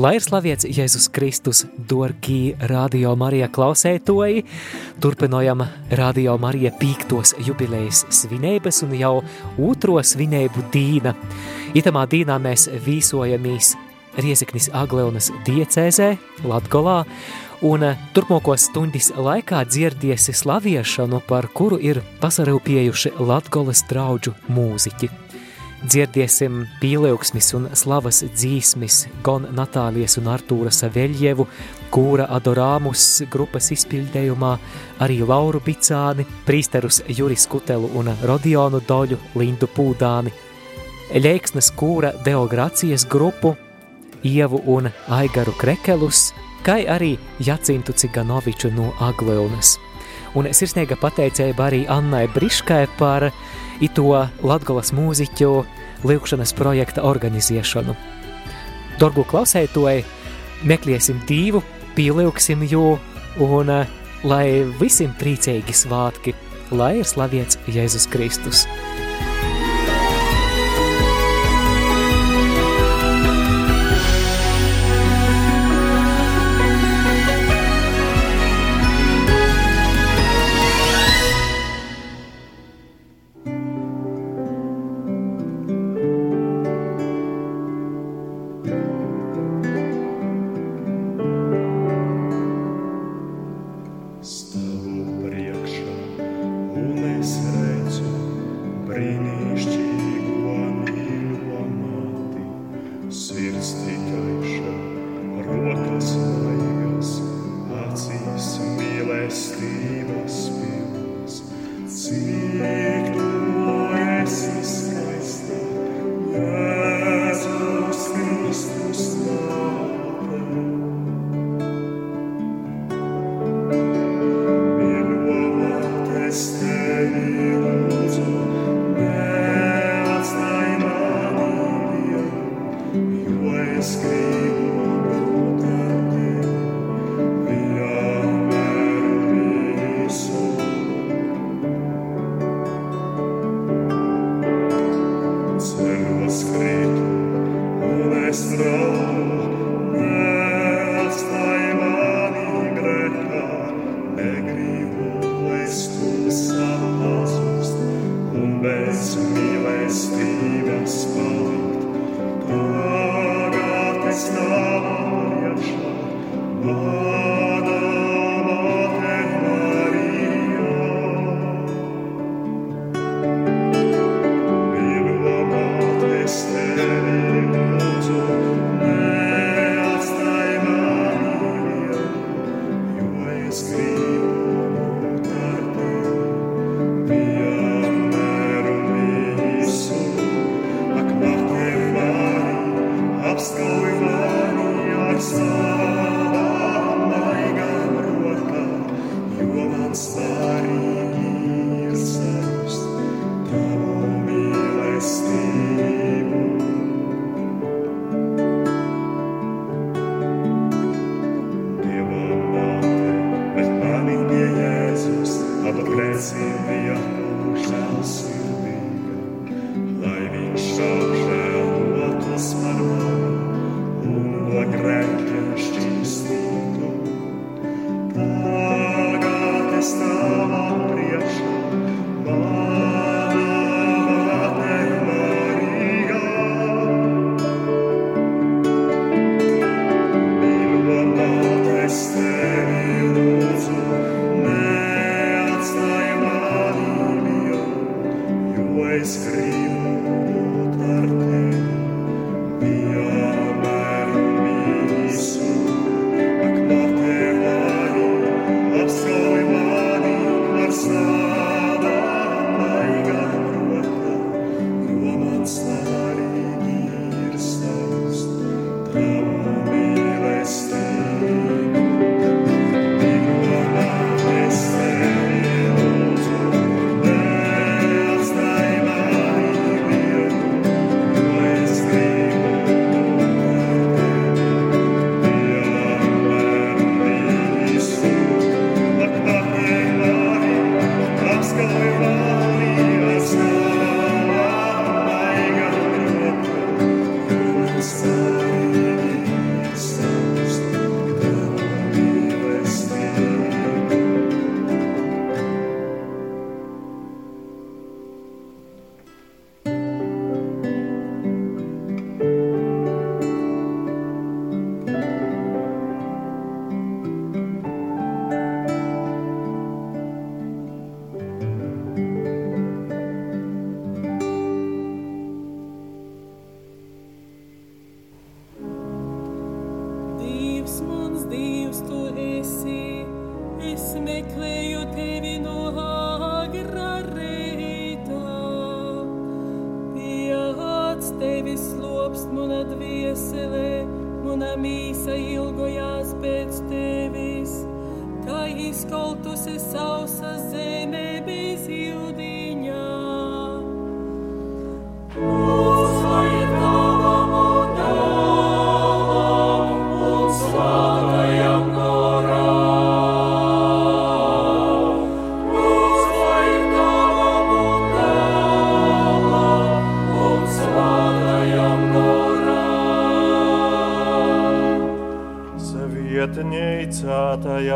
Lai ir slavēts Jēzus Kristus, Dorkī, Radio Marija klausētoji, turpinojam Radio Marija pīktos jubilejas svinības un jau otro svinēbu dīna. Itamā dīnā mēs vīsojamies Rieziknis Agleunas diecēzē, Latgolā, un turpmākos stundas laikā dzirdiesi slaviešanu, par kuru ir pasarūpējuši Latgolas draudžu mūziķi. Dzirdiesim pīleuksmis un slavas dzīsmis Gon Natālijas un Artūra Saveļjevu, kūra Adorāmus grupas izpildējumā, arī Lauru Bicāni, prīsterus Juris Kutelu un Rodionu Doļu, Lindu Pūdāni, Ļeiksnes kūra Deogrācijas grupu, Ievu un Aigaru Krekelus, kā arī Jacintu Ciganoviču no Agleunas. Un sirsniega pateicēja arī Annai Briškai par ito Latgolas mūziķu lūkšanas projekta organizēšanu. Dorgu klausētoji, meklēsim divu, pielūksim jū un lai visiem priecīgi svātki, lai ir slavēts Jēzus Kristus.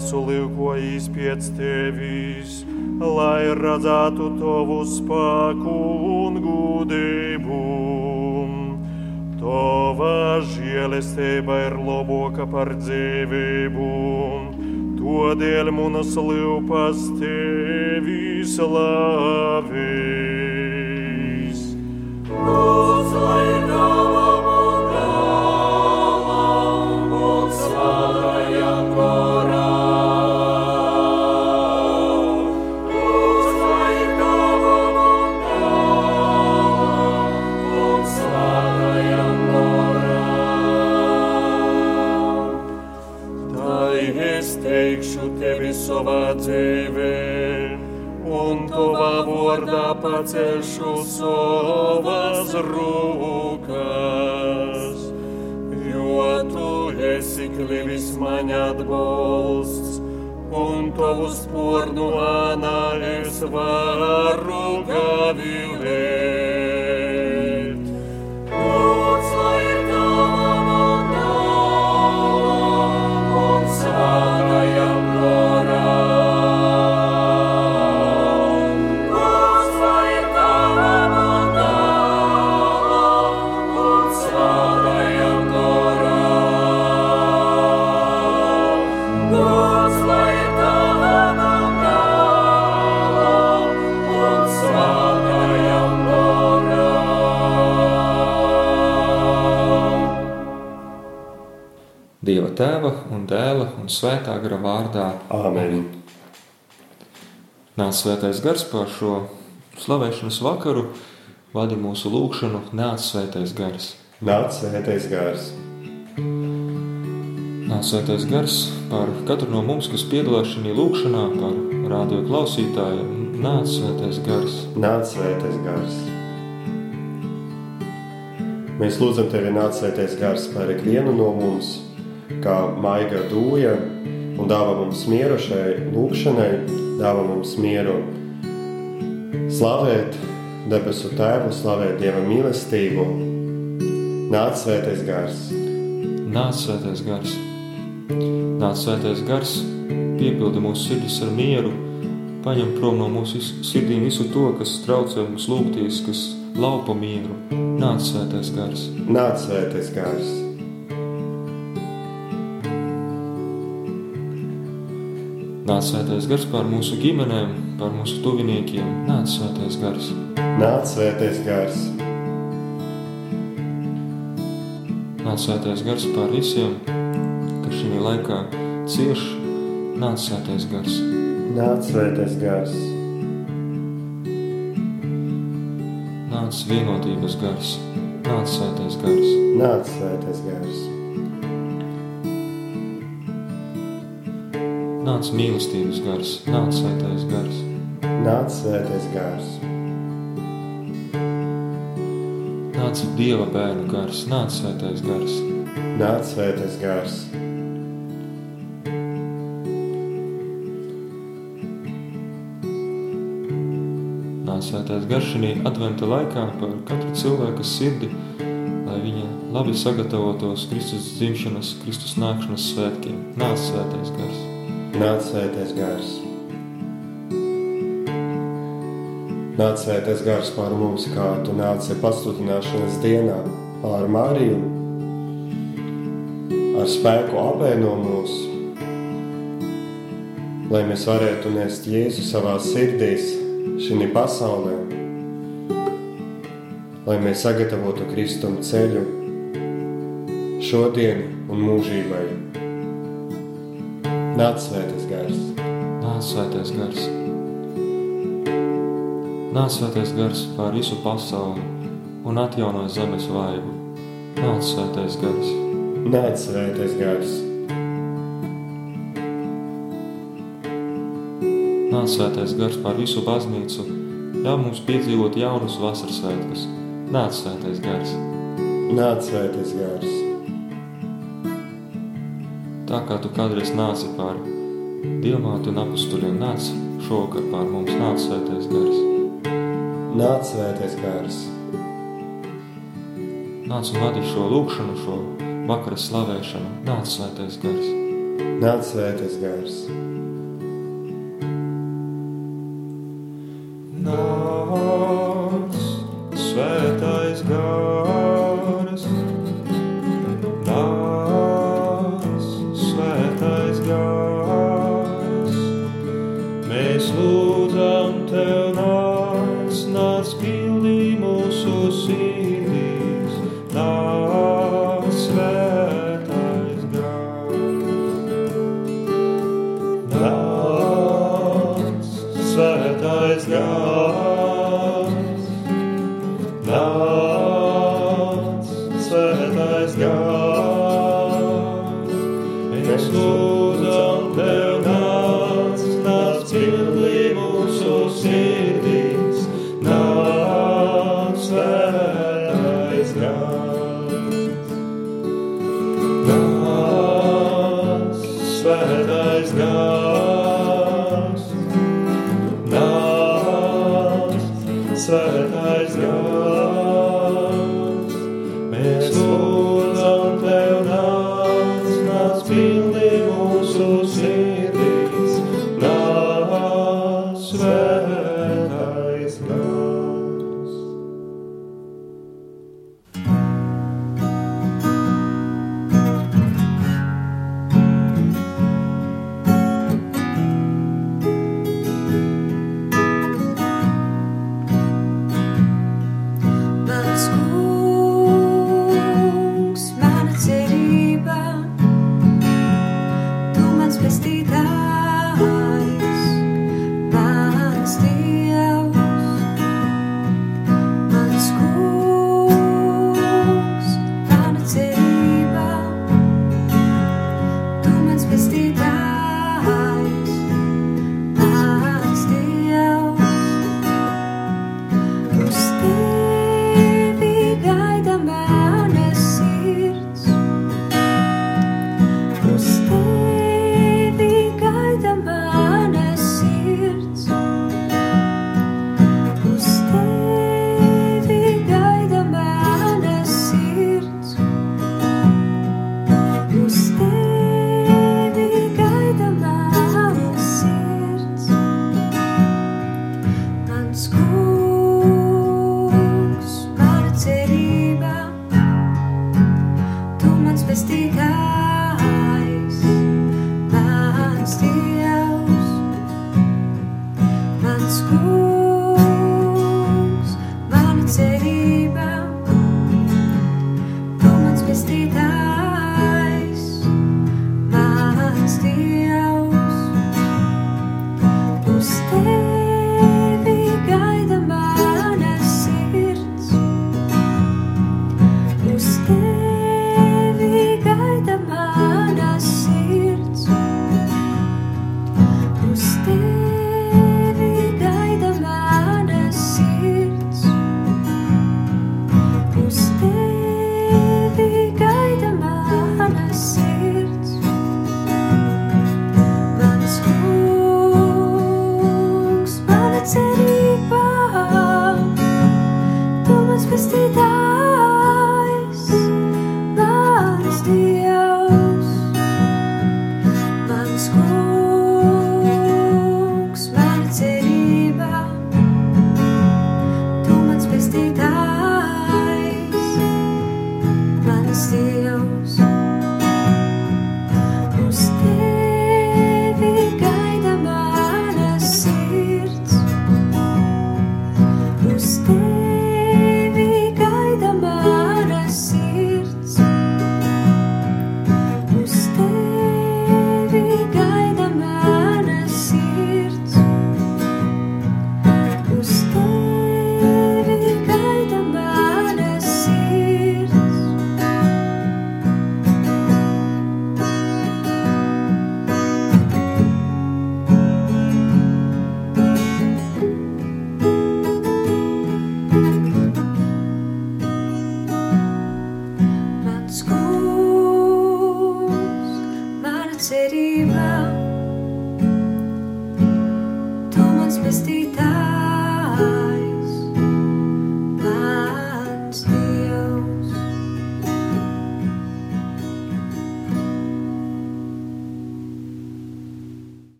Vietņeicātājas ulīkojas pēc tevis, lai redzētu tavu spēku es svētā gara vārdā. Āmen. Nāc svētais gars par šo slavēšanas vakaru, vadi mūsu lūgšanu, nāc svētais gars. Nāc svētais gars. Nāc svētais gars par katru no mums, kas piedalās šajā lūgšanā, par radio klausītājiem. Nāc svētais gars. Nāc svētais gars. Mēs lūdzam tevi, nāc svētais gars par ikvienu no mums kā maiga dūja un dāvā mums mieru šai lūkšanai, dāvā mums mieru slavēt debesu tēvu, slavēt Dieva mīlestību. Nāc svētais gars. Nāc svētais gars. Nāc svētais gars, piepildi mūsu sirdis ar mieru, paņem prom no mūsu sirdīm visu to, kas traucē mums lūgties, kas laupa mieru. Nāc svētais gars. Nāc svētais gars. Nāc svētais gars pār mūsu ģimenēm, pār mūsu tuviniekiem. Nāc svētais gars. Nāc svētais gars. Nāc svētais gars pār visiem, kas šajā laikā cieš. Nāc svētais gars. Nāc svētais gars. Nāc vienotības gars. Nāc svētais gars. Nāc svētais gars. Nāc mīlestības gars, nāc svētais gars. Nāc svētais gars. Nāc Dieva bērnu gars, nāc svētais gars. Nāc svētais gars. Nāc svētais gars šī adventa laikā par katru cilvēku sirdi, lai viņa labi sagatavotos Kristus dzimšanas, Kristus nākšanas svētkiem. Nāc svētais gars. Nāc svētais gars. Nāc svētais gars pār mums, kā tu nāci pasludināšanas dienā pār Mariju, ar spēku apēno mūs, lai mēs varētu nest Jēzu savā sirdīs šī pasaulē, lai mēs sagatavotu Kristumu ceļu šodien un mūžībai. Nāc svētais gars. Nāc svētais gars. Nāc svētais gars pār visu pasauli un atjauno zemes vaigu. Nāc svētais gars. Nāc svētais gars. Nāc svētais gars pār visu baznīcu, ļauj mums piedzīvot jaunus vasaras svētkus. Nāc svētais gars. Nāc svētais gars. Tā kā tu kādreiz nāci pār diamātu un apustuļiem, nāc šovakar pār mums, nāc svētais gars. Nāc svētais gars. Nāc un vadi šo lūkšanu, šo vakara slavēšanu. Nāc svētais gars. Nāc svētais gars. Nāc, nāc, svētais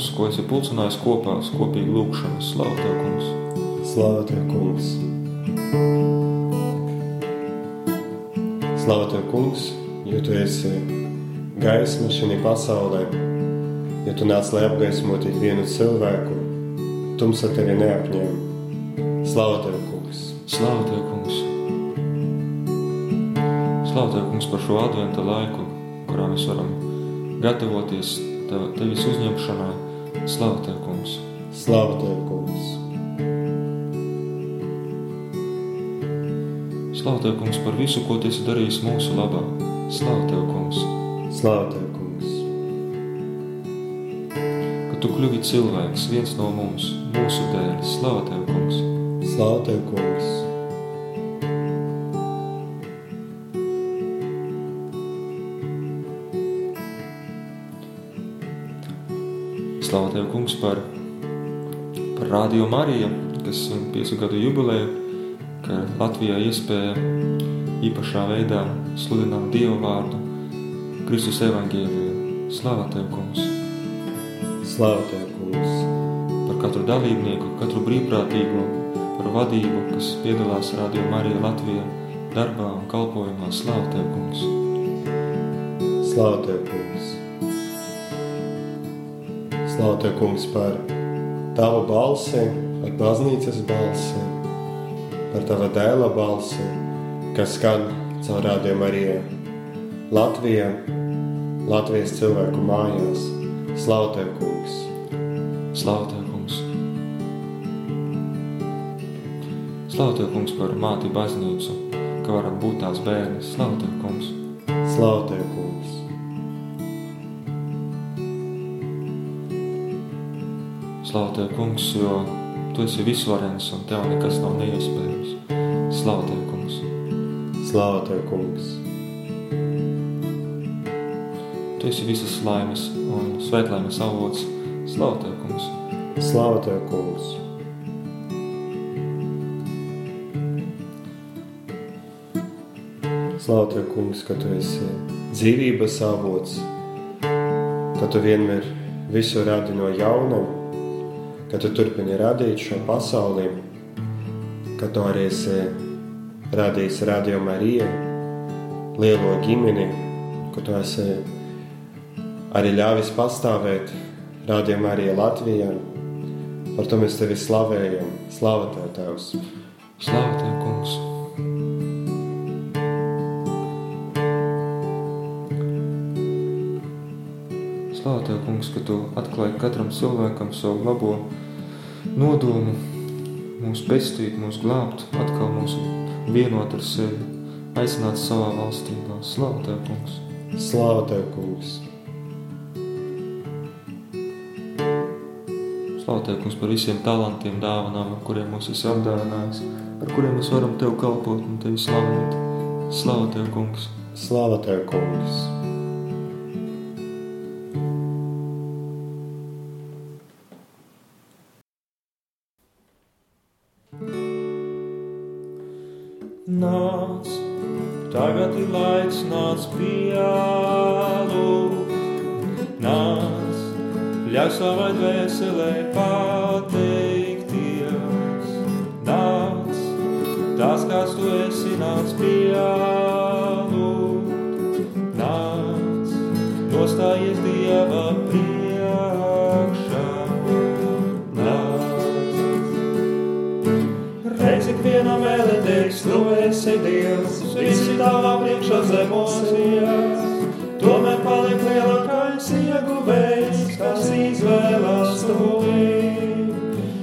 mums, ko esi pulcinājis kopā uz kopīgu lūgšanu. Slavu Tev, Kungs! Slava Tev, Kungs! Slava Tev, Kungs, jo Tu esi gaisma šajā pasaulē, ja Tu nāc, lai apgaismotu vienu cilvēku, tumsa Tevi neapņēma. Slava Tev, Kungs! Slavu Tev, Kungs! Slavu Tev, Kungs, par šo adventa laiku, kurā mēs varam gatavoties tev, Tevis uzņemšanai. Slavu Tev, Kungs! Slava Tev, Kungs! Slavu Tev, Kungs, par visu, ko Tu esi darījis mūsu labā. Slavu Tev, Kungs! Slava Tev, Kungs! Ka Tu kļuvi cilvēks, viens no mums, mūsu dēļ. Slavu Tev, Kungs! Slava Tev, Kungs! Slavu Tev, Kungs, par, par Radio Mariju, kas ir 5 gadu jubileja, ka Latvijā iespēja īpašā veidā sludināt Dievu vārdu, Kristus evangēliju. Slavu Tev, Kungs! Slava Tev, Kungs! Par katru dalībnieku, katru brīvprātīgo, par vadību, kas piedalās Radio Marija Latvijā darbā un kalpojumā. Slavu Tev, Kungs! Slava Tev, Kungs! Slava Tev, Kungs, par Tavu balsi, par baznīcas balsi, par Tava dēla balsi, kas skan caur rādiem arī Latvijā, Latvijas cilvēku mājās. Slava Tev, Kungs! Slavu Tev, Kungs! Slavu Tev, Kungs, par māti baznīcu, ka varam būt tās bērni. Slavu Tev, Kungs! Slava Tev, Slavu Tev, Kungs, jo Tu esi visvarens un Tev nekas nav neiespējams. Slavu Tev, kungs! Slāva Tev, kungs! Tu esi visas laimes un svētlaimes avots. Slavu Tev, kungs! Slāva Tev, kungs! Slāva Tev, kungs, ka Tu esi dzīvības avots, ka Tu vienmēr visu radi no jauna, ka Tu turpini radīt šo pasauli, ka Tu arī esi radījis Radio Mariju, lielo ģimeni, ka Tu esi arī ļāvis pastāvēt Radio Marija Latvijā. Par to mēs Tevi slavējam. Slava Tev, Tevs! Slavu Tev, kungs! Kungs, ka Tu atklāji katram cilvēkam savu labo nodomu, mūs pestīt, mūs glābt, atkal mūsu vienot ar sevi, aicināt savā valstībā. Slavu Tev, kungs! Slava Tev, kungs! Slavu Tev, kungs, par visiem talantiem, dāvanām, ar kuriem mūs esi apdāvinājis, ar kuriem mēs varam Tev kalpot un Tevi slavēt. Slavu Tev, kungs! Slava Tev, kungs! Nāc,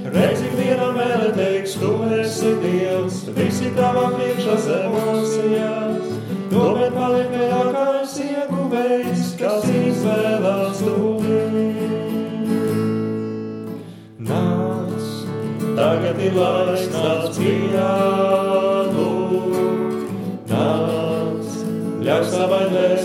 Reiz ik vienam vēlē teiks, tu esi Dievs, visi tavā priekšā zemos ies. Tomēr paliek lielākais ieguvējs, kas izvēlās tuvi. Nāc, tagad ir laiks, nāc pielūgt. Nāc, ļauj savai dvēselē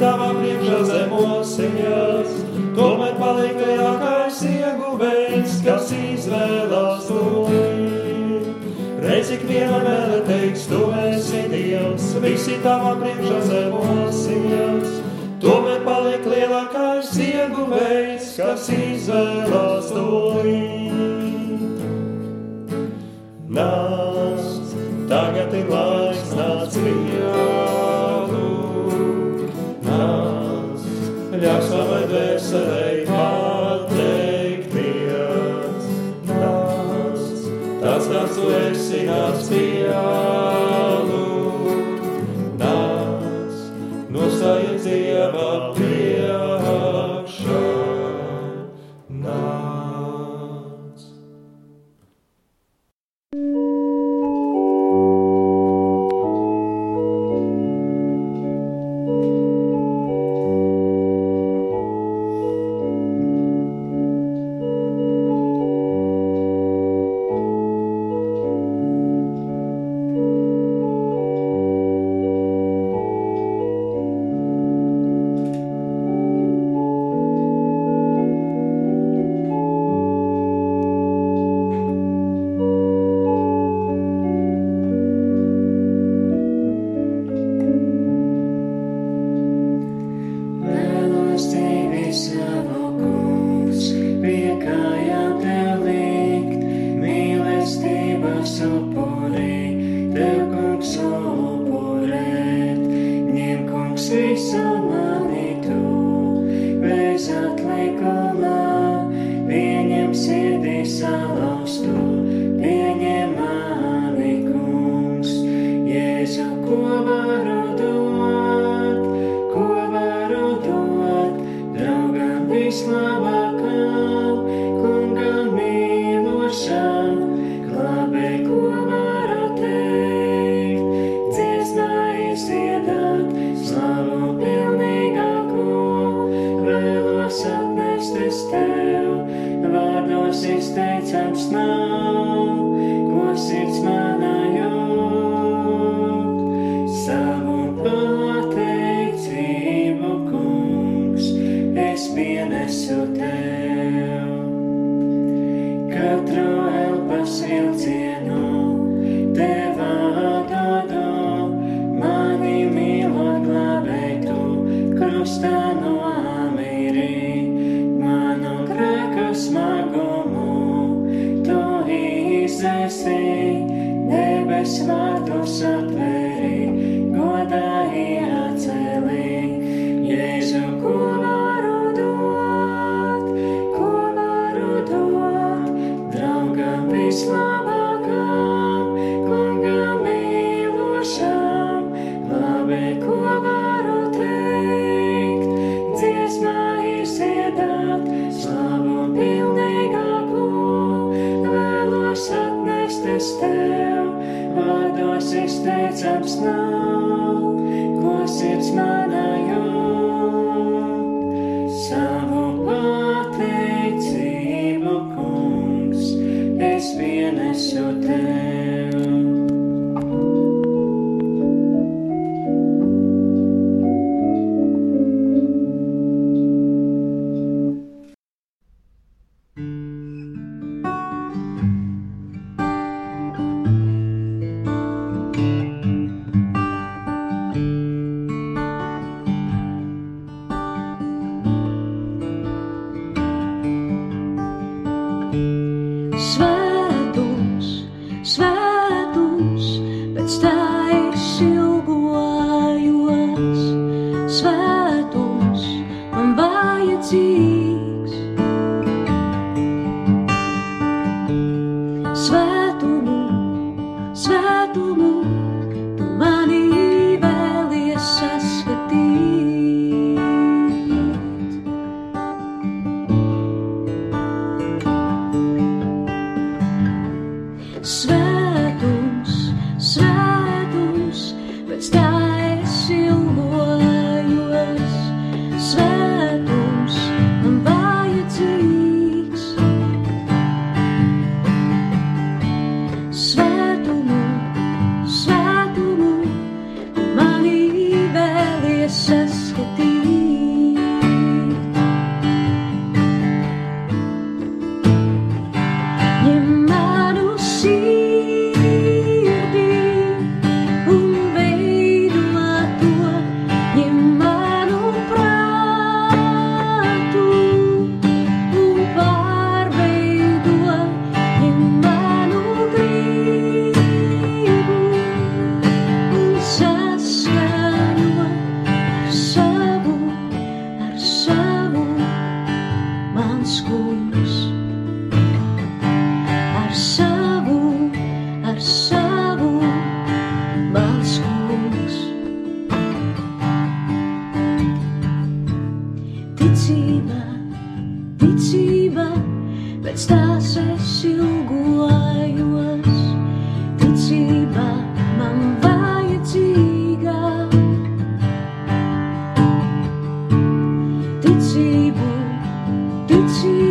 tavā priekšā zemosies. Tomēr paliek lielākais ieguvējs, kas izvēlās to. Reiz ik vienam vēlē teiks, tu esi Dievs, visi tavā priekšā zemosies. Tomēr paliek lielākais ieguvējs, kas izvēlās to. Ticību, tu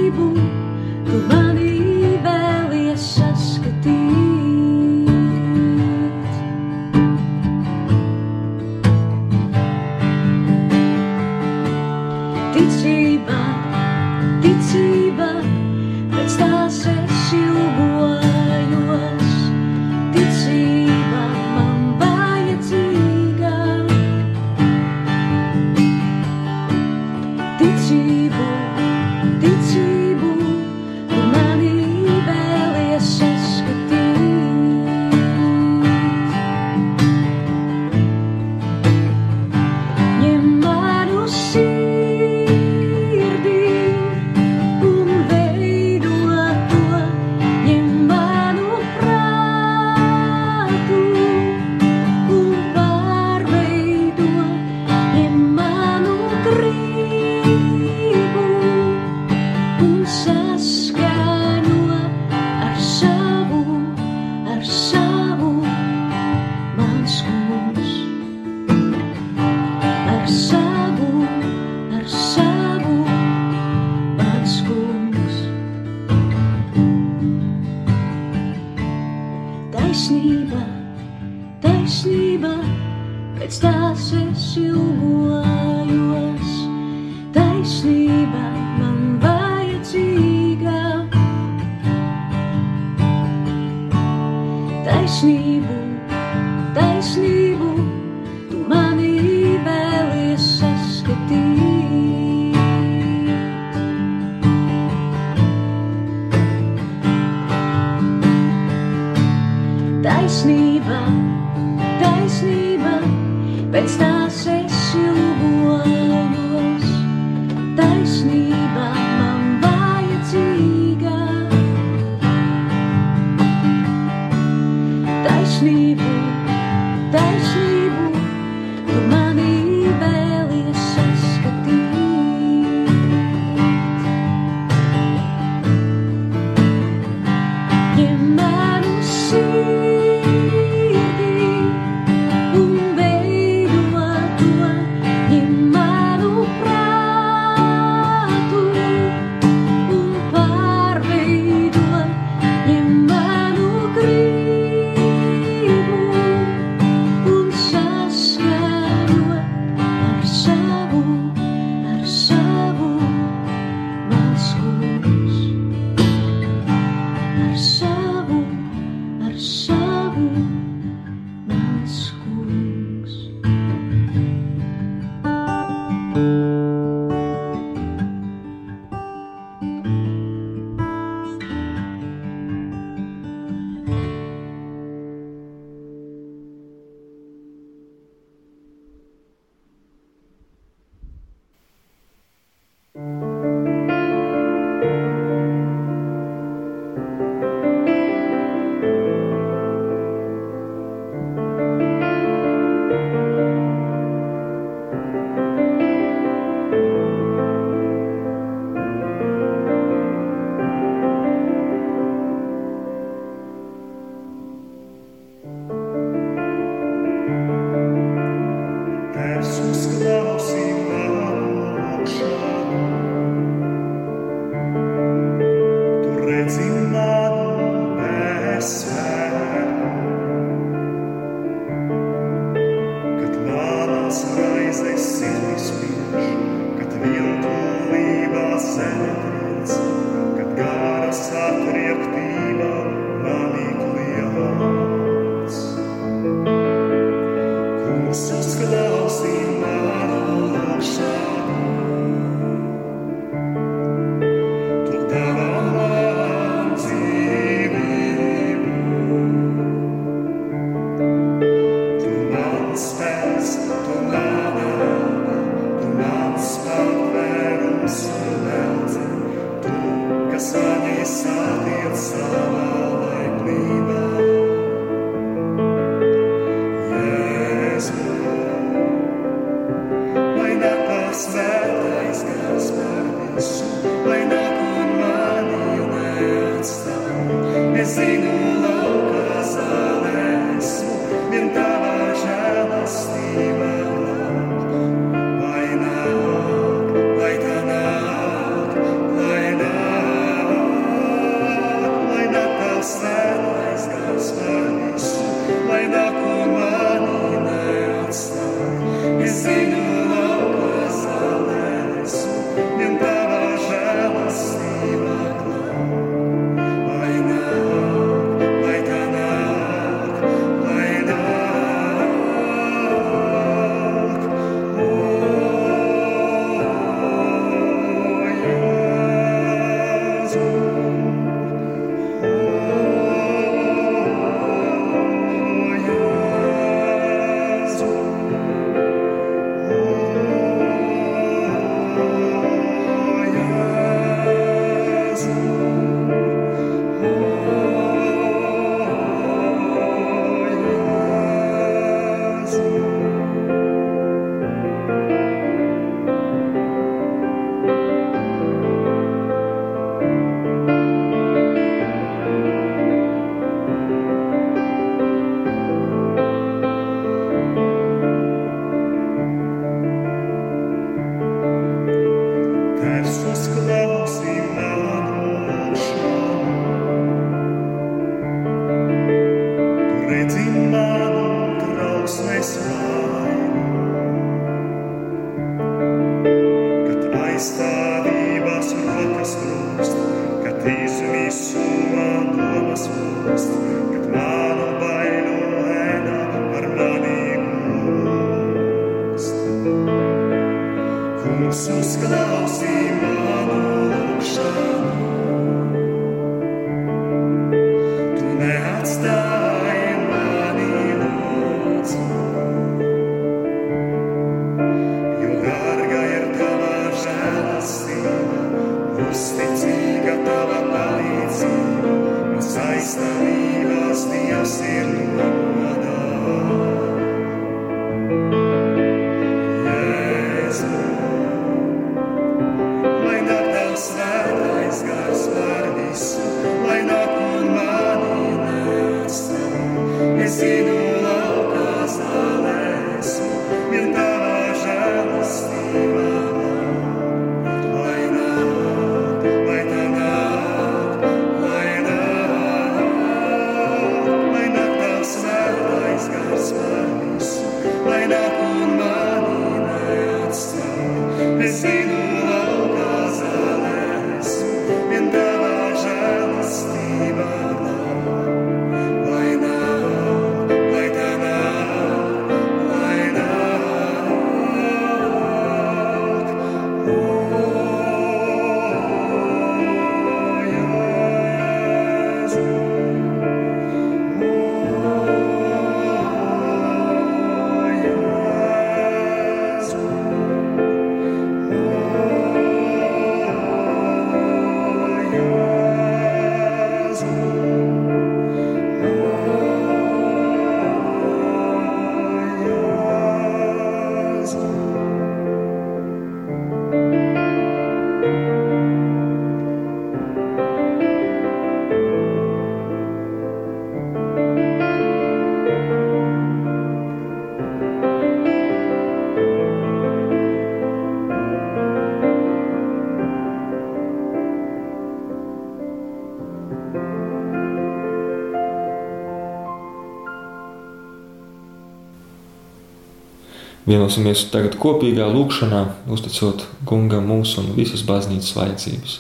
Vienosimies tagad kopīgā lūkšanā, uzticot kungam mūsu un visas baznīcas vajadzības.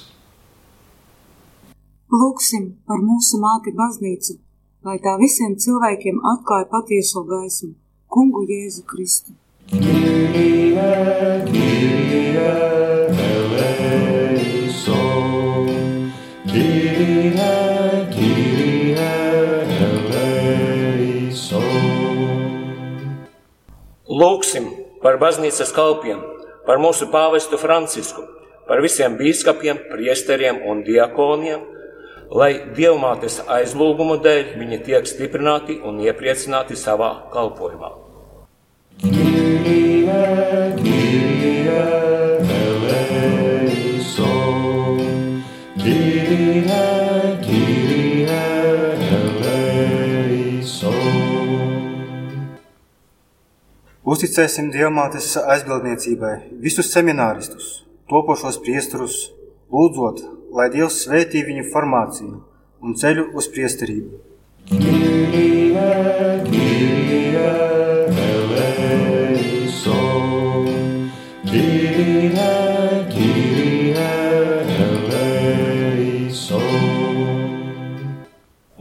Lūksim par mūsu māti baznīcu, lai tā visiem cilvēkiem atklāja patieso gaismu, kungu Jēzu Kristu. Kyrie, Kyrie, par baznīcas kalpiem, par mūsu pāvestu Francisku, par visiem bīskapiem, priesteriem un diakoniem, lai Dievmātes aizlūguma dēļ viņi tiek stiprināti un iepriecināti savā kalpošanā. Uzticēsim Dievmātes aizbildniecībai visus semināristus, topošos priesturus, lūdzot, lai Dievs svētī viņu formāciju un ceļu uz priesterību.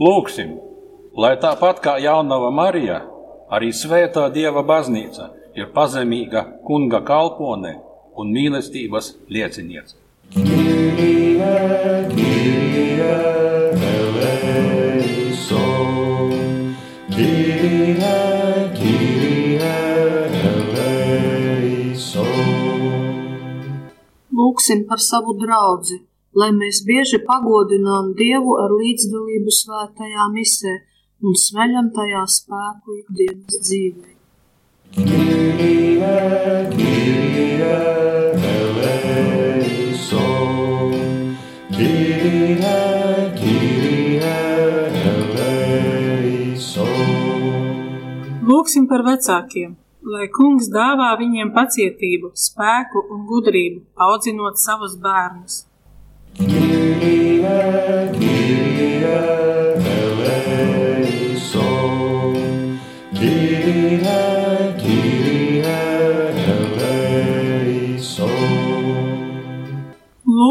Lūksim, lai tāpat kā jaunava Marija, arī svētā Dieva baznīca ir pazemīga kunga kalpone un mīlestības lieciniece. Lūksim par savu draugu, lai mēs bieži pagodinām Dievu ar līdzdalību svētajā misē un smeļam tajā spēku ikdienas dzīvē. Lūksim par vecākiem, lai kungs dāvā viņiem pacietību, spēku un gudrību, audzinot savus bērnus.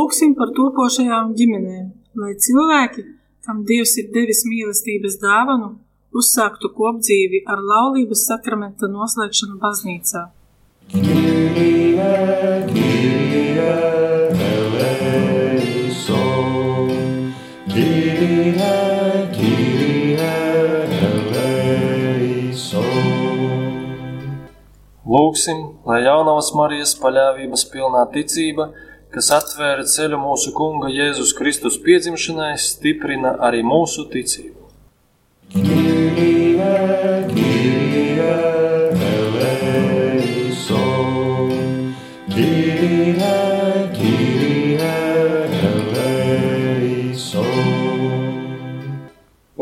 Lūksim par topošajām ģimenēm, lai cilvēki, kam Dievs ir devis mīlestības dāvanu, uzsāktu kopdzīvi ar laulības sakramenta noslēgšanu baznīcā. Lūksim, lai jaunavas Marijas paļāvības pilnā ticība, kas atvēra ceļu mūsu Kunga Jēzus Kristus piedzimšanai, stiprina arī mūsu ticību.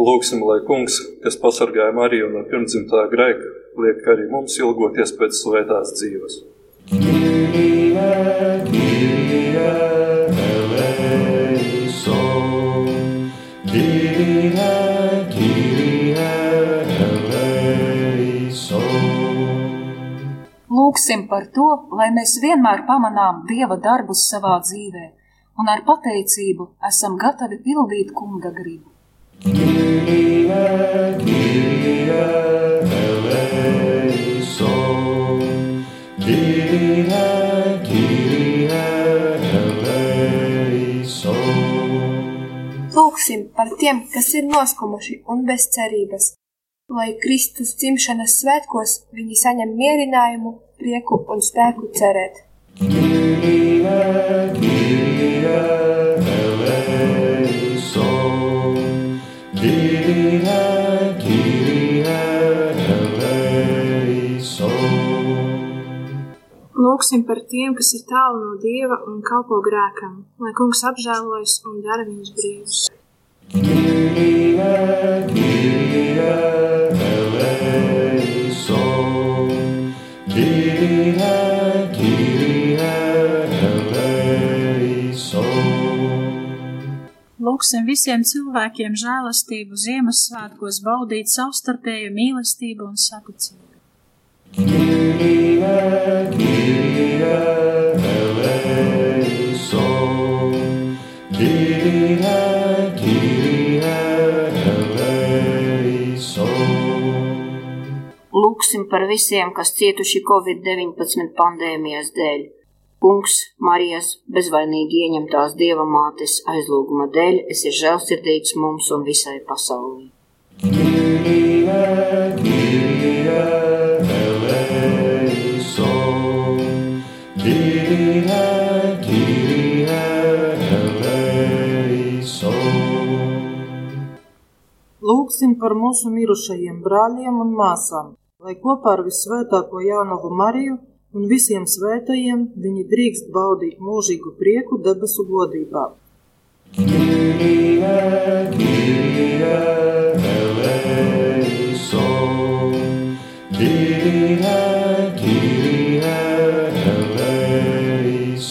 Lūksim, lai kungs, kas pasargāja Mariju no pirmdzimtā grēka, liek arī mums ilgoties pēc svētās dzīves. Lūksim par to, lai mēs vienmēr pamanām Dieva darbus savā dzīvē un ar pateicību esam gatavi pildīt kunga gribu. Lūksim par tiem, kas ir noskumuši un bez cerības, lai Kristus dzimšanas svētkos viņi saņem mierinājumu, prieku un spēku cerēt. Lūksim par tiem, kas ir tālu no Dieva un kalpo grēkam, lai kungs apžēlojas un dara viņus brīvus. Lūksim visiem cilvēkiem žēlastību Ziemassvētkos baudīt savstarpēju mīlestību un saticību. Lūksim par visiem, kas cietuši Covid-19 pandēmijas dēļ. Kungs, Marijas bezvainīgi ieņemtās Dieva mātes aizlūguma dēļ, esi žēlsirdīgs mums un visai pasaulē. Kyrie eleison. lūgsim par mūsu mirušajiem brāļiem un māsām, lai kopā ar visvētāko Jānovu Mariju un visiem svētajiem viņi drīkst baudīt mūžīgu prieku debesu godībā. Kyrie, Kyrie, eleison. Kyrie, Kyrie, eleison.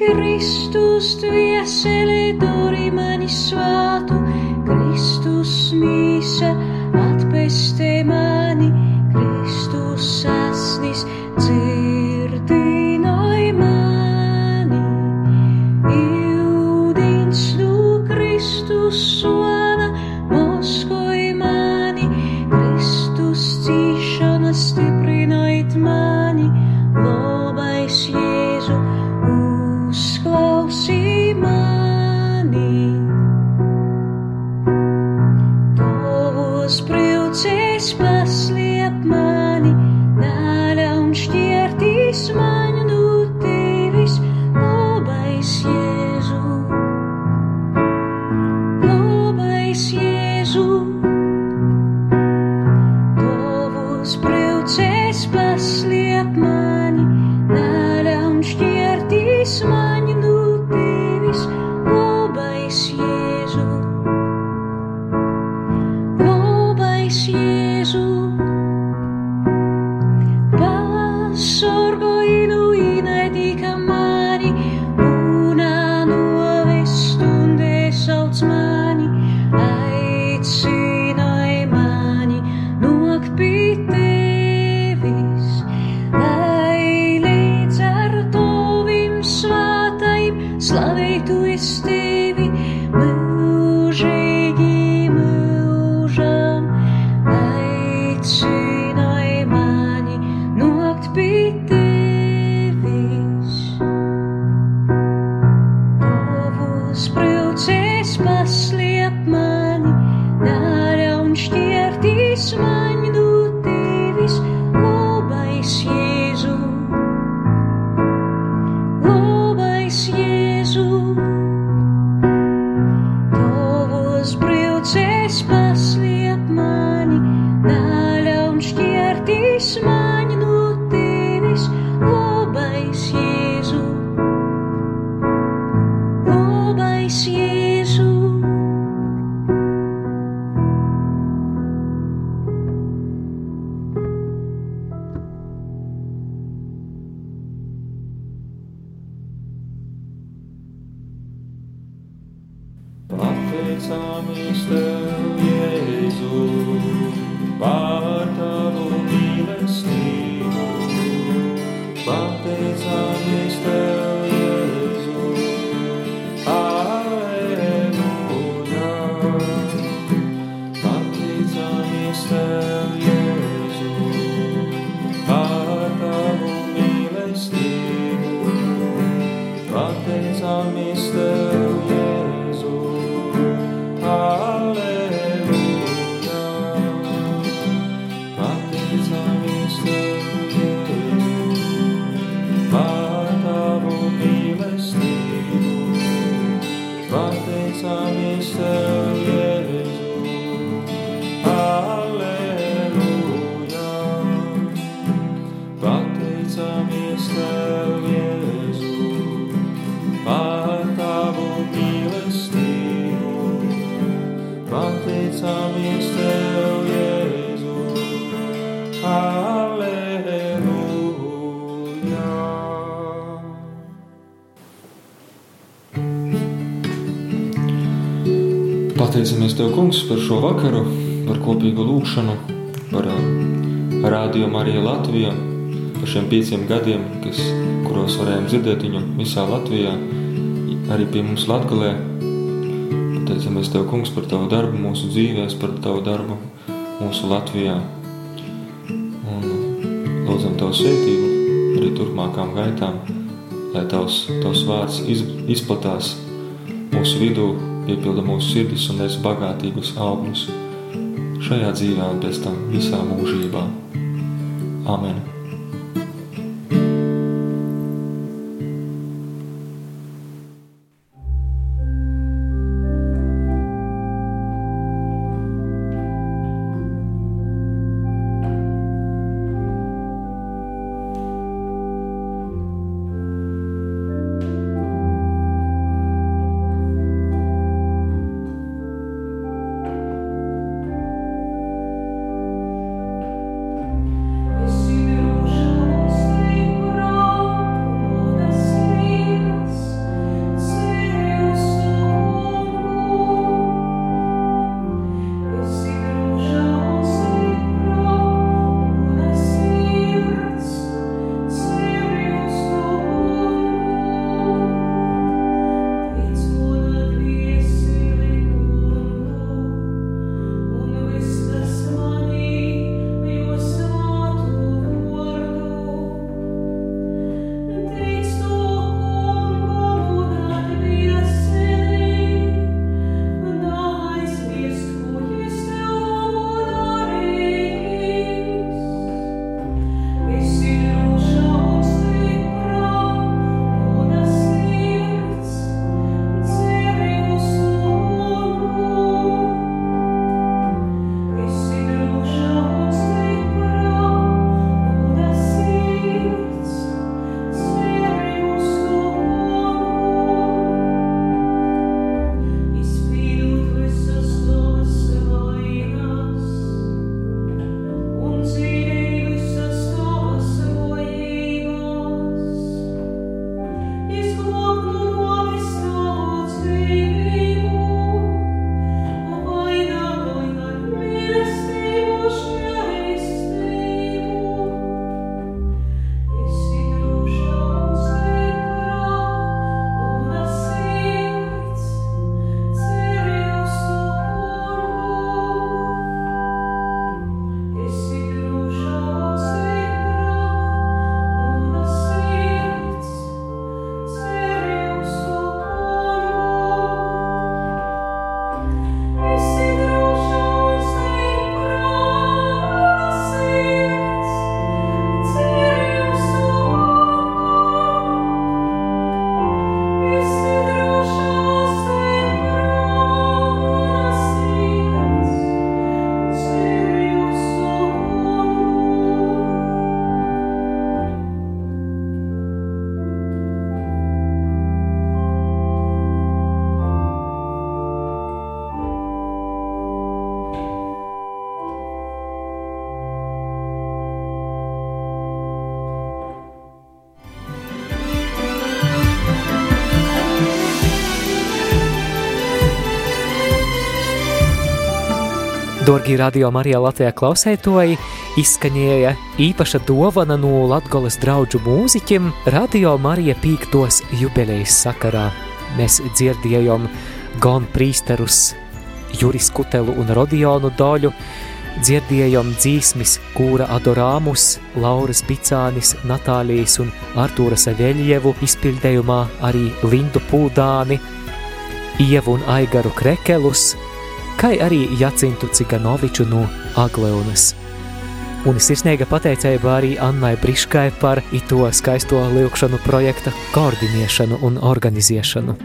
Kristus dvieseli dori mani svātu, Kristus mīsa atpestē mani, Kristus asnis dzirdinoj mani. Iudins nu Kristus svana, gdzieś ma. Pateicamies Tev, Kungs, par šo vakaru, par kopīgu lūgšanu, par rādījumu arī Latvijā, par šiem pieciem gadiem, kas, kuros varējām dzirdēt viņu visā Latvijā, arī pie mums Latgalē. Pateicamies Tev, Kungs, par Tavu darbu mūsu dzīvēs, par Tavu darbu mūsu Latvijā. Un lūdzam Tavu svētību arī turpmākām gaitām, lai Tavs, tavs vārds iz, izplatās mūsu vidū, piepilda mūsu sirdis un nes bagātīgus augļus šajā dzīvē un pēc tam visā mūžībā. Amen. Dorgi radio Marijā Latvijā klausētoji izskaņēja īpaša dovana no Latgolas draudžu mūziķim Radio Marija pīktos jubilejas sakarā. Mēs dzirdējām gan prīsterus Juris Kutelu un Rodionu Doļu, dzirdējām dzīsmis Kūra Adorāmus, Lauras Bicānis, Natālijas un Artūra Saveļievu izpildējumā arī Lindu Pūdāni, Ievu un Aigaru Krekelus – kā arī Jacintu Ciganoviču no Agleunas. Un sirsnīga pateicība arī Annai Briškai par ito skaisto lūkšanu projekta koordinēšanu un organizēšanu.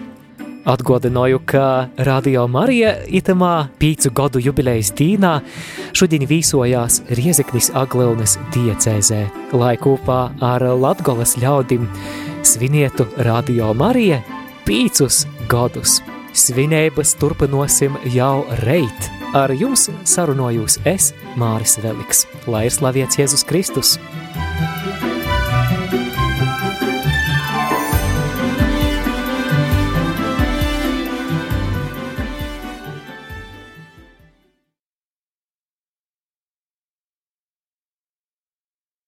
Atgādināju, ka Radio Marija itamā pīcu gadu jubilejas dīnā šodien vīsojās Riezeknis Agleunas diecēzē, lai kopā ar Latgolas ļaudim svinietu Radio Marija pīcus gadus. Svinības turpinosim jau reit. Ar jums sarunojos es, Māris Veliks. Lai ir slavēts Jēzus Kristus!